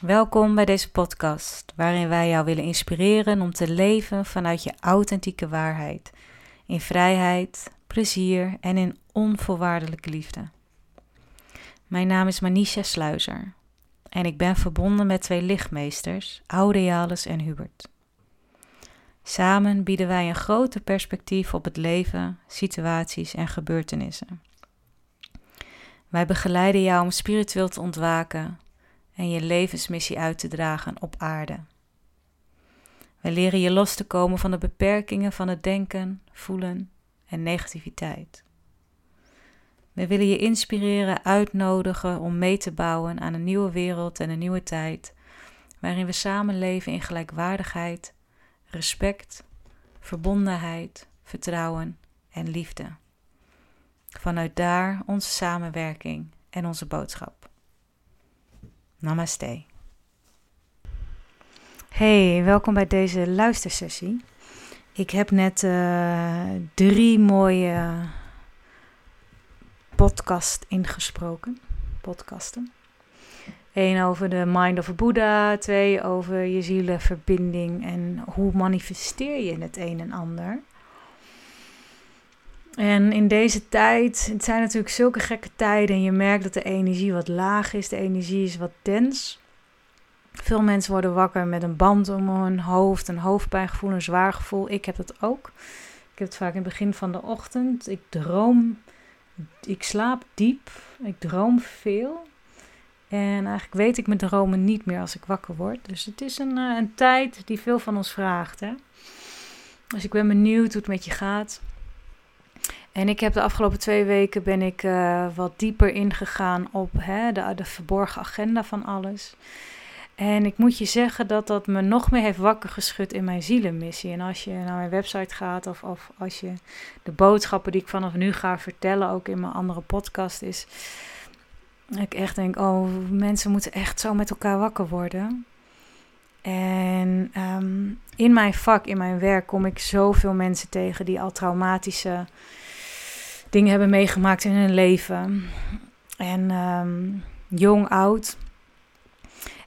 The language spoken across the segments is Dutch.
Welkom bij deze podcast, waarin wij jou willen inspireren om te leven vanuit je authentieke waarheid, in vrijheid, plezier en in onvoorwaardelijke liefde. Mijn naam is Manisha Sluizer en ik ben verbonden met twee lichtmeesters, Aurealis en Hubert. Samen bieden wij een groter perspectief op het leven, situaties en gebeurtenissen. Wij begeleiden jou om spiritueel te ontwaken en je levensmissie uit te dragen op aarde. Wij leren je los te komen van de beperkingen van het denken, voelen en negativiteit. We willen je inspireren, uitnodigen om mee te bouwen aan een nieuwe wereld en een nieuwe tijd, waarin we samen leven in gelijkwaardigheid, respect, verbondenheid, vertrouwen en liefde. Vanuit daar onze samenwerking en onze boodschap. Namaste. Hey, welkom bij deze luistersessie. Ik heb net uh, drie mooie podcast ingesproken. Podcasten. Eén over de mind of Buddha. Twee over je zielenverbinding en hoe manifesteer je het een en ander. En in deze tijd, het zijn natuurlijk zulke gekke tijden en je merkt dat de energie wat laag is, de energie is wat dens. Veel mensen worden wakker met een band om hun hoofd, een hoofdpijngevoel, een zwaar gevoel. Ik heb dat ook. Ik heb het vaak in het begin van de ochtend. Ik droom, ik slaap diep, ik droom veel. En eigenlijk weet ik mijn dromen niet meer als ik wakker word. Dus het is een, eh, een tijd die veel van ons vraagt. Hè? Dus ik ben benieuwd hoe het met je gaat. En ik heb de afgelopen twee weken ben ik uh, wat dieper ingegaan op hè, de, verborgen agenda van alles. En ik moet je zeggen dat dat me nog meer heeft wakker geschud in mijn zielenmissie. En als je naar mijn website gaat of, of als je de boodschappen die ik vanaf nu ga vertellen, ook in mijn andere podcast is. Ik echt denk, oh, mensen moeten echt zo met elkaar wakker worden. En um, in mijn vak, in mijn werk, kom ik zoveel mensen tegen die al traumatische dingen hebben meegemaakt in hun leven. En um, jong, oud.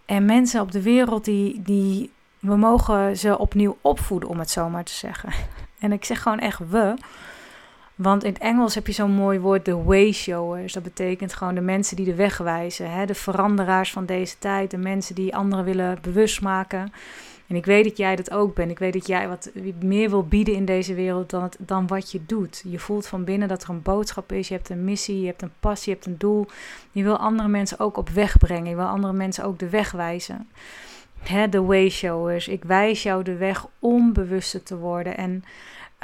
En mensen op de wereld die, die, we mogen ze opnieuw opvoeden, om het zo maar te zeggen. En ik zeg gewoon echt we. Want in het Engels heb je zo'n mooi woord, de wayshowers. Dat betekent gewoon de mensen die de weg wijzen. Hè? De veranderaars van deze tijd. De mensen die anderen willen bewust maken. En ik weet dat jij dat ook bent. Ik weet dat jij wat meer wil bieden in deze wereld dan, dan wat je doet. Je voelt van binnen dat er een boodschap is. Je hebt een missie, je hebt een passie, je hebt een doel. Je wil andere mensen ook op weg brengen. Je wil andere mensen ook de weg wijzen. Hè, de wayshowers. Ik wijs jou de weg om bewuster te worden. En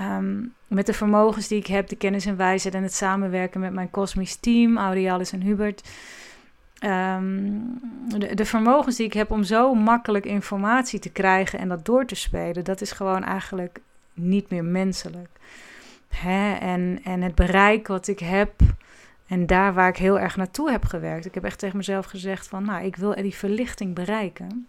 um, met de vermogens die ik heb, de kennis en wijsheid en het samenwerken met mijn kosmisch team, Aurealis en Hubert Um, de, vermogens die ik heb om zo makkelijk informatie te krijgen en dat door te spelen, dat is gewoon eigenlijk niet meer menselijk. Hè? En, en het bereik wat ik heb en daar waar ik heel erg naartoe heb gewerkt. Ik heb echt tegen mezelf gezegd van, nou, ik wil die verlichting bereiken.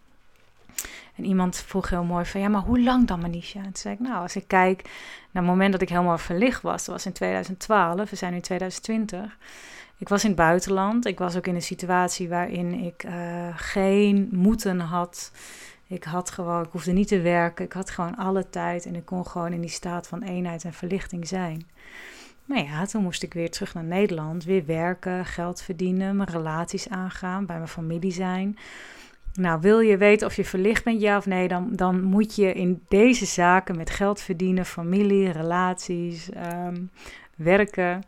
En iemand vroeg heel mooi van, ja, maar hoe lang dan, Manisha? En toen zei ik, nou, als ik kijk naar het moment dat ik helemaal verlicht was, dat was in 2012, we zijn nu in 2020 ik was in het buitenland. Ik was ook in een situatie waarin ik uh, geen moeten had. Ik had gewoon, ik hoefde niet te werken. Ik had gewoon alle tijd en ik kon gewoon in die staat van eenheid en verlichting zijn. Maar ja, toen moest ik weer terug naar Nederland, weer werken, geld verdienen, mijn relaties aangaan, bij mijn familie zijn. Nou, wil je weten of je verlicht bent, ja of nee, dan, dan moet je in deze zaken met geld verdienen, familie, relaties, um, werken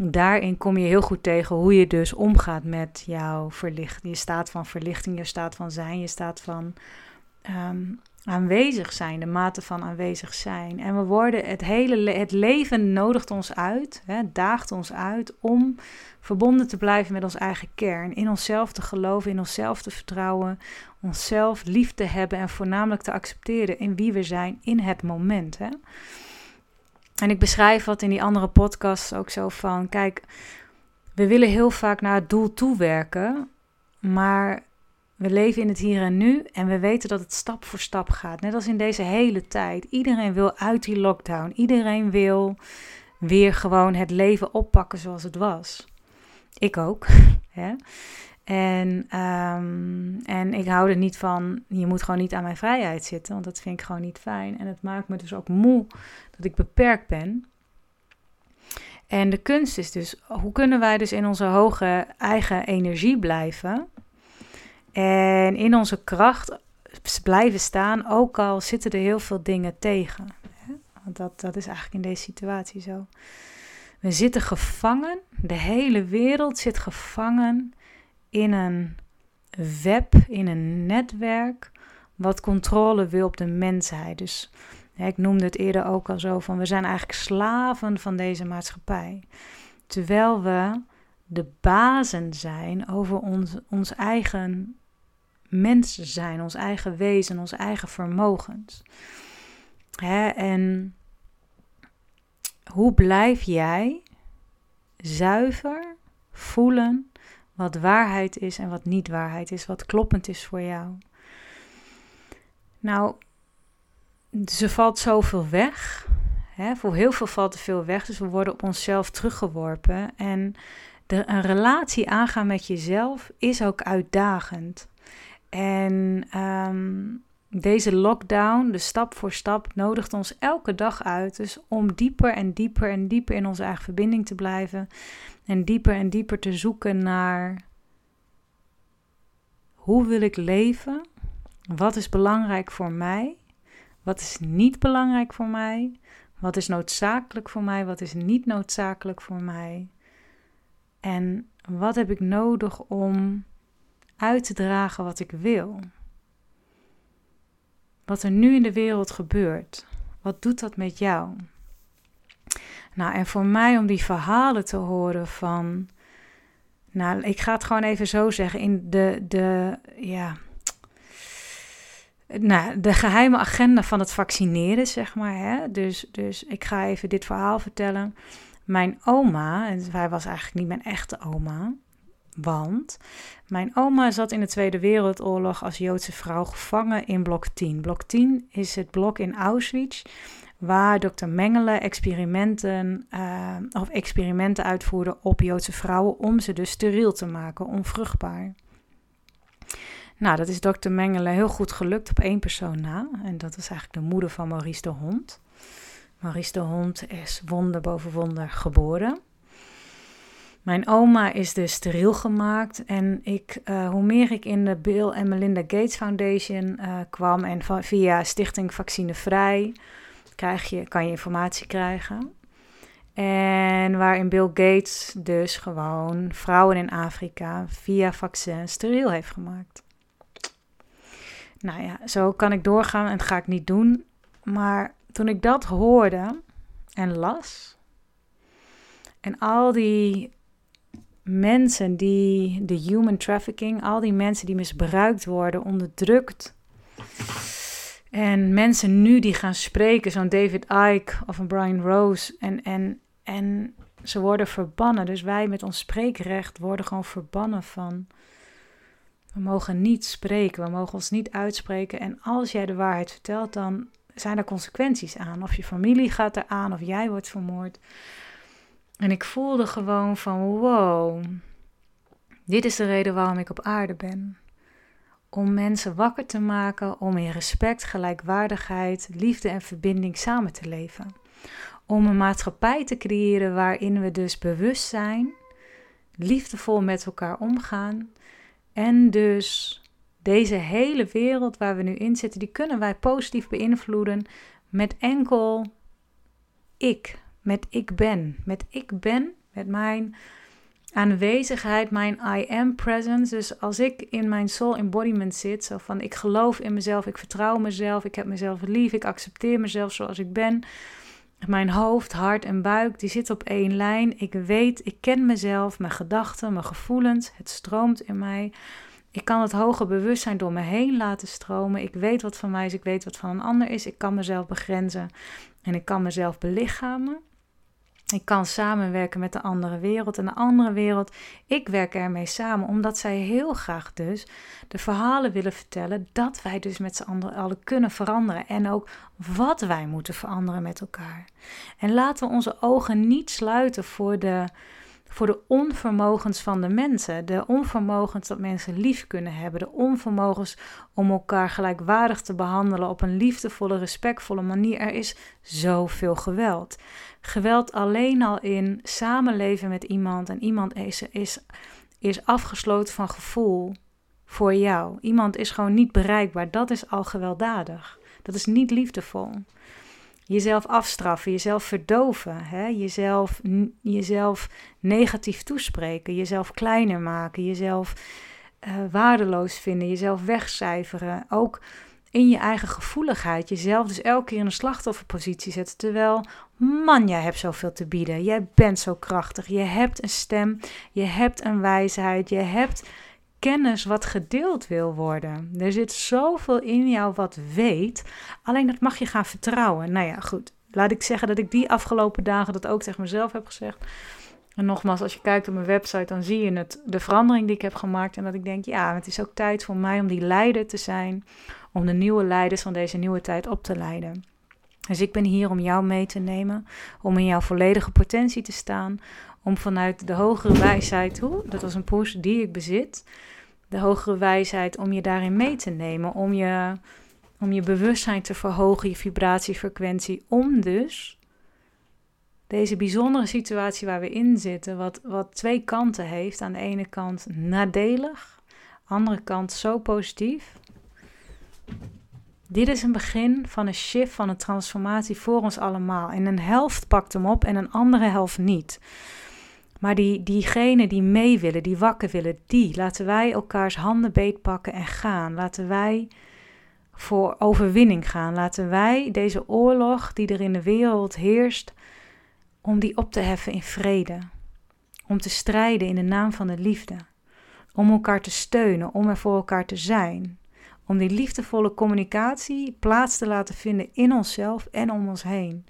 daarin kom je heel goed tegen hoe je dus omgaat met jouw verlichting, je staat van verlichting, je staat van zijn, je staat van ehm, aanwezig zijn, de mate van aanwezig zijn. En we worden het hele het leven nodigt ons uit, hè, daagt ons uit om verbonden te blijven met ons eigen kern, in onszelf te geloven, in onszelf te vertrouwen, onszelf lief te hebben en voornamelijk te accepteren in wie we zijn in het moment. Hè. En ik beschrijf wat in die andere podcasts ook zo van: kijk, we willen heel vaak naar het doel toewerken, maar we leven in het hier en nu en we weten dat het stap voor stap gaat. Net als in deze hele tijd. Iedereen wil uit die lockdown. Iedereen wil weer gewoon het leven oppakken zoals het was. Ik ook. Hè? En, ehm, en ik hou er niet van, je moet gewoon niet aan mijn vrijheid zitten, want dat vind ik gewoon niet fijn. En het maakt me dus ook moe dat ik beperkt ben. En de kunst is dus, hoe kunnen wij dus in onze hoge eigen energie blijven? En in onze kracht blijven staan, ook al zitten er heel veel dingen tegen. Want dat, dat is eigenlijk in deze situatie zo. We zitten gevangen, de hele wereld zit gevangen in een web, in een netwerk, wat controle wil op de mensheid. Dus ik noemde het eerder ook al zo van we zijn eigenlijk slaven van deze maatschappij. Terwijl we de bazen zijn over ons, ons eigen mens zijn, ons eigen wezen, ons eigen vermogens. Hè, en hoe blijf jij zuiver voelen wat waarheid is en wat niet waarheid is, wat kloppend is voor jou? Nou, ze valt zoveel weg. Hè? Voor heel veel valt er veel weg, dus we worden op onszelf teruggeworpen. En de, een relatie aangaan met jezelf is ook uitdagend. En ehm, deze lockdown, de stap voor stap, nodigt ons elke dag uit. Dus om dieper en dieper en dieper in onze eigen verbinding te blijven. En dieper en dieper te zoeken naar hoe wil ik leven? Wat is belangrijk voor mij? Wat is niet belangrijk voor mij? Wat is noodzakelijk voor mij? Wat is niet noodzakelijk voor mij? En wat heb ik nodig om uit te dragen wat ik wil? Wat er nu in de wereld gebeurt, wat doet dat met jou? Nou, en voor mij om die verhalen te horen van. Nou, ik ga het gewoon even zo zeggen. In de, de, ja, nou, de geheime agenda van het vaccineren, zeg maar. Hè? Dus, dus ik ga even dit verhaal vertellen. Mijn oma, en hij was eigenlijk niet mijn echte oma, want mijn oma zat in de Tweede Wereldoorlog als Joodse vrouw gevangen in blok 10. Blok 10 is het blok in Auschwitz waar dokter Mengele experimenten, uh, of experimenten uitvoerde op Joodse vrouwen om ze dus steriel te maken, onvruchtbaar. Nou, dat is dokter Mengele heel goed gelukt op één persoon na. En dat is eigenlijk de moeder van Maurice de Hond. Maurice de Hond is wonder boven wonder geboren. Mijn oma is dus steriel gemaakt. En ik, uh, hoe meer ik in de Bill en Melinda Gates Foundation uh, kwam en via Stichting Vaccinevrij krijg je, kan je informatie krijgen. En waarin Bill Gates dus gewoon vrouwen in Afrika via vaccins steriel heeft gemaakt. Nou ja, zo kan ik doorgaan en dat ga ik niet doen. Maar toen ik dat hoorde en las, en al die mensen die de human trafficking, al die mensen die misbruikt worden, onderdrukt. En mensen nu die gaan spreken, zo'n David Icke of een Brian Rose. En, en, en ze worden verbannen. Dus wij met ons spreekrecht worden gewoon verbannen van we mogen niet spreken, we mogen ons niet uitspreken. En als jij de waarheid vertelt, dan zijn er consequenties aan. Of je familie gaat eraan, of jij wordt vermoord. En ik voelde gewoon van wow, dit is de reden waarom ik op aarde ben. Om mensen wakker te maken, om in respect, gelijkwaardigheid, liefde en verbinding samen te leven. Om een maatschappij te creëren waarin we dus bewust zijn, liefdevol met elkaar omgaan en dus deze hele wereld waar we nu in zitten, die kunnen wij positief beïnvloeden met enkel ik, met ik ben, met ik ben, met mijn aanwezigheid, mijn I am presence. Dus als ik in mijn soul embodiment zit, zo van ik geloof in mezelf, ik vertrouw mezelf, ik heb mezelf lief, ik accepteer mezelf zoals ik ben. Mijn hoofd, hart en buik, die zitten op één lijn. Ik weet, ik ken mezelf, mijn gedachten, mijn gevoelens. Het stroomt in mij. Ik kan het hoge bewustzijn door me heen laten stromen. Ik weet wat van mij is, ik weet wat van een ander is. Ik kan mezelf begrenzen en ik kan mezelf belichamen. Ik kan samenwerken met de andere wereld en de andere wereld. Ik werk ermee samen omdat zij heel graag dus de verhalen willen vertellen dat wij dus met z'n allen kunnen veranderen en ook wat wij moeten veranderen met elkaar. En laten we onze ogen niet sluiten voor de, voor de onvermogens van de mensen. De onvermogens dat mensen lief kunnen hebben. De onvermogens om elkaar gelijkwaardig te behandelen op een liefdevolle, respectvolle manier. Er is zoveel geweld. Geweld alleen al in samenleven met iemand en iemand is, is, is afgesloten van gevoel voor jou. Iemand is gewoon niet bereikbaar. Dat is al gewelddadig. Dat is niet liefdevol jezelf afstraffen, jezelf verdoven, hè? Jezelf, jezelf negatief toespreken, jezelf kleiner maken, jezelf uh, waardeloos vinden, jezelf wegcijferen. Ook in je eigen gevoeligheid, jezelf dus elke keer in een slachtofferpositie zetten. Terwijl, man, jij hebt zoveel te bieden. Jij bent zo krachtig. Je hebt een stem, je hebt een wijsheid, je hebt kennis wat gedeeld wil worden. Er zit zoveel in jou wat weet, alleen dat mag je gaan vertrouwen. Nou ja, goed. Laat ik zeggen dat ik die afgelopen dagen dat ook tegen mezelf heb gezegd. En nogmaals, als je kijkt op mijn website, dan zie je het, de verandering die ik heb gemaakt. En dat ik denk, ja, het is ook tijd voor mij om die leider te zijn. Om de nieuwe leiders van deze nieuwe tijd op te leiden. Dus ik ben hier om jou mee te nemen, om in jouw volledige potentie te staan, om vanuit de hogere wijsheid, hoe, dat was een push die ik bezit, de hogere wijsheid om je daarin mee te nemen, om je, om je bewustzijn te verhogen, je vibratiefrequentie, om dus deze bijzondere situatie waar we in zitten, wat, wat twee kanten heeft, aan de ene kant nadelig, andere kant zo positief. Dit is een begin van een shift, van een transformatie voor ons allemaal. En een helft pakt hem op en een andere helft niet. Maar die, diegenen die mee willen, die wakker willen, die laten wij elkaars handen beetpakken en gaan. Laten wij voor overwinning gaan. Laten wij deze oorlog die er in de wereld heerst, om die op te heffen in vrede. Om te strijden in de naam van de liefde. Om elkaar te steunen, om er voor elkaar te zijn. Om die liefdevolle communicatie plaats te laten vinden in onszelf en om ons heen.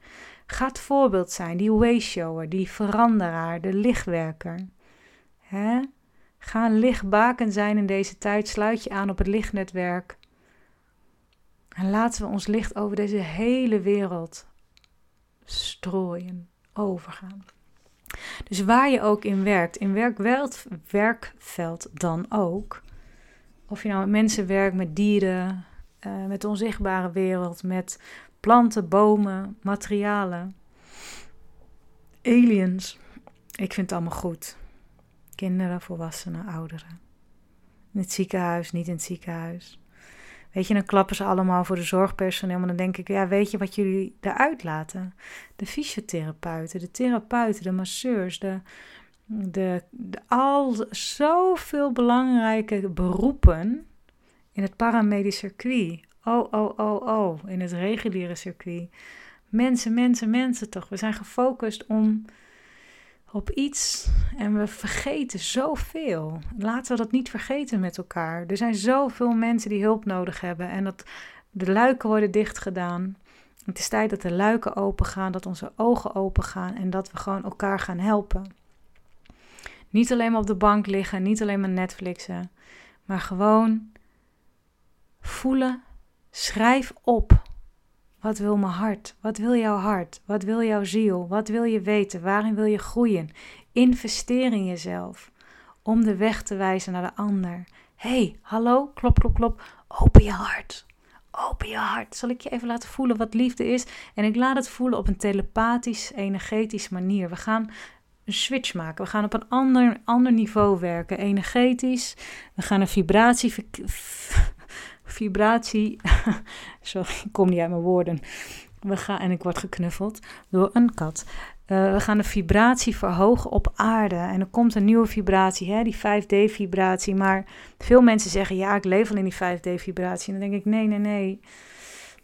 Ga het voorbeeld zijn, die wayshower, die veranderaar, de lichtwerker. Ga een lichtbaken zijn in deze tijd. Sluit je aan op het lichtnetwerk. En laten we ons licht over deze hele wereld strooien, overgaan. Dus waar je ook in werkt, in werkveld, werkveld dan ook. Of je nou met mensen werkt, met dieren, uh, met de onzichtbare wereld, met planten, bomen, materialen, aliens. Ik vind het allemaal goed. Kinderen, volwassenen, ouderen. In het ziekenhuis, niet in het ziekenhuis. Weet je, dan klappen ze allemaal voor de zorgpersoneel. Maar dan denk ik, ja, weet je wat jullie eruit laten? De fysiotherapeuten, de therapeuten, de masseurs, de, de, al zoveel belangrijke beroepen in het paramedisch circuit. Oh, oh, oh, oh, in het reguliere circuit. Mensen, mensen, mensen toch. We zijn gefocust om op iets en we vergeten zoveel. Laten we dat niet vergeten met elkaar. Er zijn zoveel mensen die hulp nodig hebben en dat de luiken worden dichtgedaan. Het is tijd dat de luiken open gaan, dat onze ogen open gaan en dat we gewoon elkaar gaan helpen. Niet alleen maar op de bank liggen, niet alleen maar Netflixen, maar gewoon voelen Schrijf op. Wat wil mijn hart? Wat wil jouw hart? Wat wil jouw ziel? Wat wil je weten? Waarin wil je groeien? Investeer in jezelf om de weg te wijzen naar de ander. hey, hallo, klop, klop, klop. Open je hart. Open je hart. Zal ik je even laten voelen wat liefde is? En ik laat het voelen op een telepathisch, energetisch manier. We gaan een switch maken. We gaan op een ander, ander niveau werken. Energetisch. We gaan een vibratie vibratie. Sorry, ik kom niet uit mijn woorden. We gaan, en ik word geknuffeld door een kat. Uh, we gaan de vibratie verhogen op aarde. En er komt een nieuwe vibratie, hè, die 5D-vibratie. Maar veel mensen zeggen, ja, ik leef al in die 5D-vibratie. En dan denk ik, nee, nee, nee.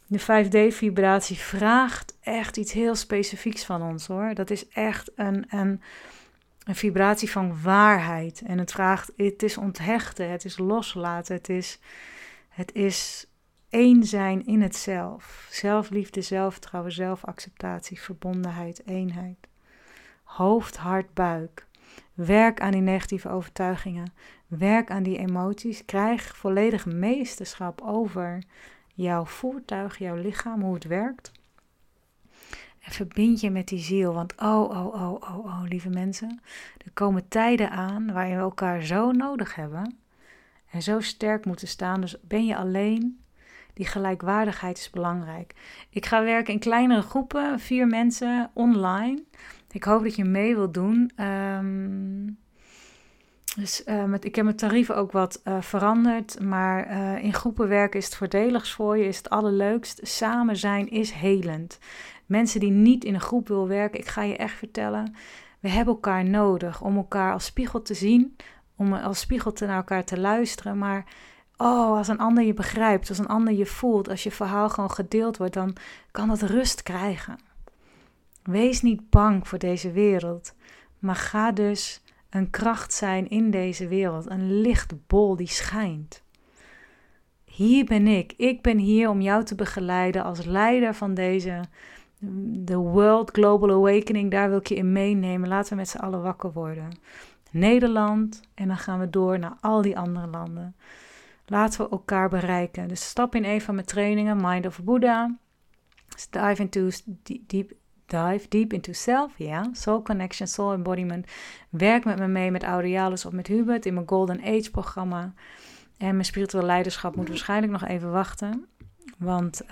De 5D-vibratie vraagt echt iets heel specifieks van ons, hoor. Dat is echt een, een, een vibratie van waarheid. En het vraagt, het is onthechten, het is loslaten, het is het is één zijn in het zelf. Zelfliefde, zelfvertrouwen, zelfacceptatie, verbondenheid, eenheid. Hoofd, hart, buik. Werk aan die negatieve overtuigingen. Werk aan die emoties. Krijg volledig meesterschap over jouw voertuig, jouw lichaam, hoe het werkt. En verbind je met die ziel. Want oh, oh, oh, oh, oh, lieve mensen. Er komen tijden aan waarin we elkaar zo nodig hebben. En zo sterk moeten staan. Dus ben je alleen. Die gelijkwaardigheid is belangrijk. Ik ga werken in kleinere groepen, vier mensen online. Ik hoop dat je mee wilt doen. Um, dus uh, met, ik heb mijn tarieven ook wat uh, veranderd. Maar uh, in groepen werken is het voordeligst voor je, is het allerleukst. Samen zijn is helend. Mensen die niet in een groep willen werken, ik ga je echt vertellen. We hebben elkaar nodig om elkaar als spiegel te zien. Om als spiegel te naar elkaar te luisteren. Maar oh, als een ander je begrijpt, als een ander je voelt, als je verhaal gewoon gedeeld wordt, dan kan dat rust krijgen. Wees niet bang voor deze wereld. Maar ga dus een kracht zijn in deze wereld, een lichtbol die schijnt. Hier ben ik. Ik ben hier om jou te begeleiden als leider van deze de World Global Awakening. Daar wil ik je in meenemen. Laten we met z'n allen wakker worden. Nederland en dan gaan we door naar al die andere landen. Laten we elkaar bereiken. Dus stap in een van mijn trainingen, Mind of Buddha. Dive into deep Dive deep into self, ja. Soul connection, soul embodiment. Werk met me mee met Aurealis of met Hubert in mijn Golden Age programma. En mijn spiritueel leiderschap moet waarschijnlijk nog even wachten. Want uh,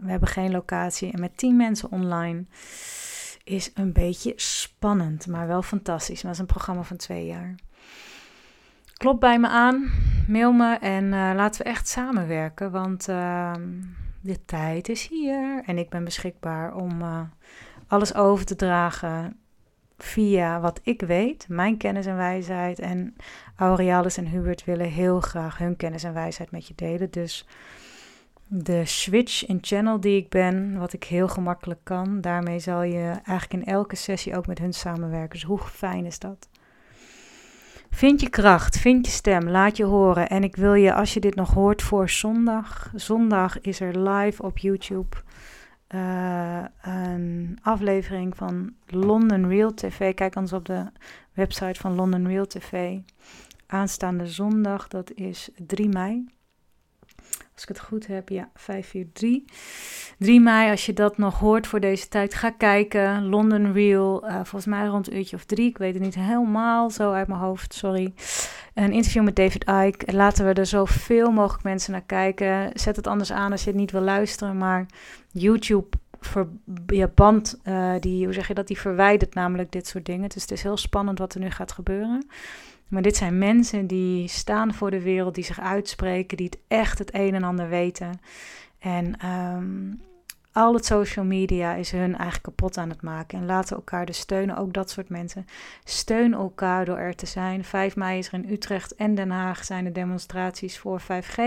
we hebben geen locatie. En met tien mensen online is een beetje spannend, maar wel fantastisch. Maar dat is een programma van twee jaar. Klop bij me aan, mail me en uh, laten we echt samenwerken. Want uh, de tijd is hier en ik ben beschikbaar om uh, alles over te dragen via wat ik weet, mijn kennis en wijsheid. En Aurealis en Hubert willen heel graag hun kennis en wijsheid met je delen. Dus de switch in channel die ik ben, wat ik heel gemakkelijk kan, daarmee zal je eigenlijk in elke sessie ook met hun samenwerken. Dus hoe fijn is dat? Vind je kracht, vind je stem, laat je horen. En ik wil je, als je dit nog hoort voor zondag, zondag is er live op YouTube uh, een aflevering van London Real TV. Kijk anders op de website van London Real TV. Aanstaande zondag, dat is 3 mei. Als ik het goed heb, ja, 543. 3 mei, als je dat nog hoort voor deze tijd, ga kijken. London Real, uh, volgens mij rond een uurtje of drie. Ik weet het niet helemaal zo uit mijn hoofd, sorry. Een interview met David Icke. Laten we er zoveel mogelijk mensen naar kijken. Zet het anders aan als je het niet wil luisteren, maar YouTube ver, ja, band, uh, die, hoe zeg je dat, die verwijdert namelijk dit soort dingen. Dus het is heel spannend wat er nu gaat gebeuren. Maar dit zijn mensen die staan voor de wereld, die zich uitspreken, die het echt het een en ander weten. En um, al het social media is hun eigenlijk kapot aan het maken. En laten elkaar dus steunen, ook dat soort mensen. Steun elkaar door er te zijn. 5 mei is er in Utrecht en Den Haag zijn er demonstraties voor 5G.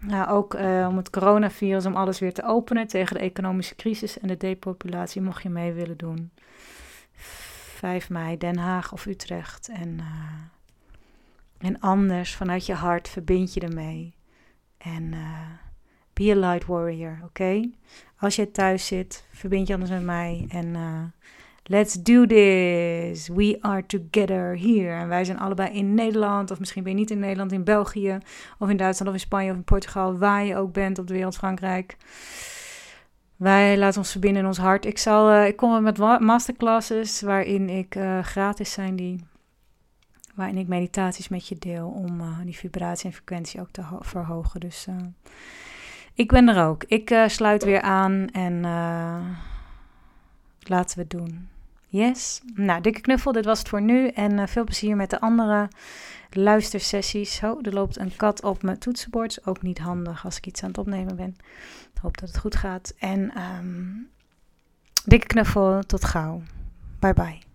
Nou, ook uh, om het coronavirus, om alles weer te openen tegen de economische crisis en de depopulatie, mocht je mee willen doen. 5 mei, Den Haag of Utrecht. En, uh, en anders, vanuit je hart, verbind je ermee. En uh, be a light warrior, oké? Als je thuis zit, verbind je anders met mij. En uh, let's do this. We are together here. En wij zijn allebei in Nederland, of misschien ben je niet in Nederland, in België, of in Duitsland, of in Spanje, of in Portugal, waar je ook bent op de wereld, Frankrijk. Wij laten ons verbinden in ons hart. Ik, zal, uh, ik kom met masterclasses waarin ik uh, gratis zijn die. Waarin ik meditaties met je deel om uh, die vibratie en frequentie ook te verhogen. Dus ik ben er ook. Ik sluit weer aan en laten we het doen. Yes. Nou, dikke knuffel. Dit was het voor nu. En veel plezier met de andere luistersessies. Oh, er loopt een kat op mijn toetsenbord. Ook niet handig als ik iets aan het opnemen ben. Ik hoop dat het goed gaat. En um, dikke knuffel. Tot gauw. Bye bye.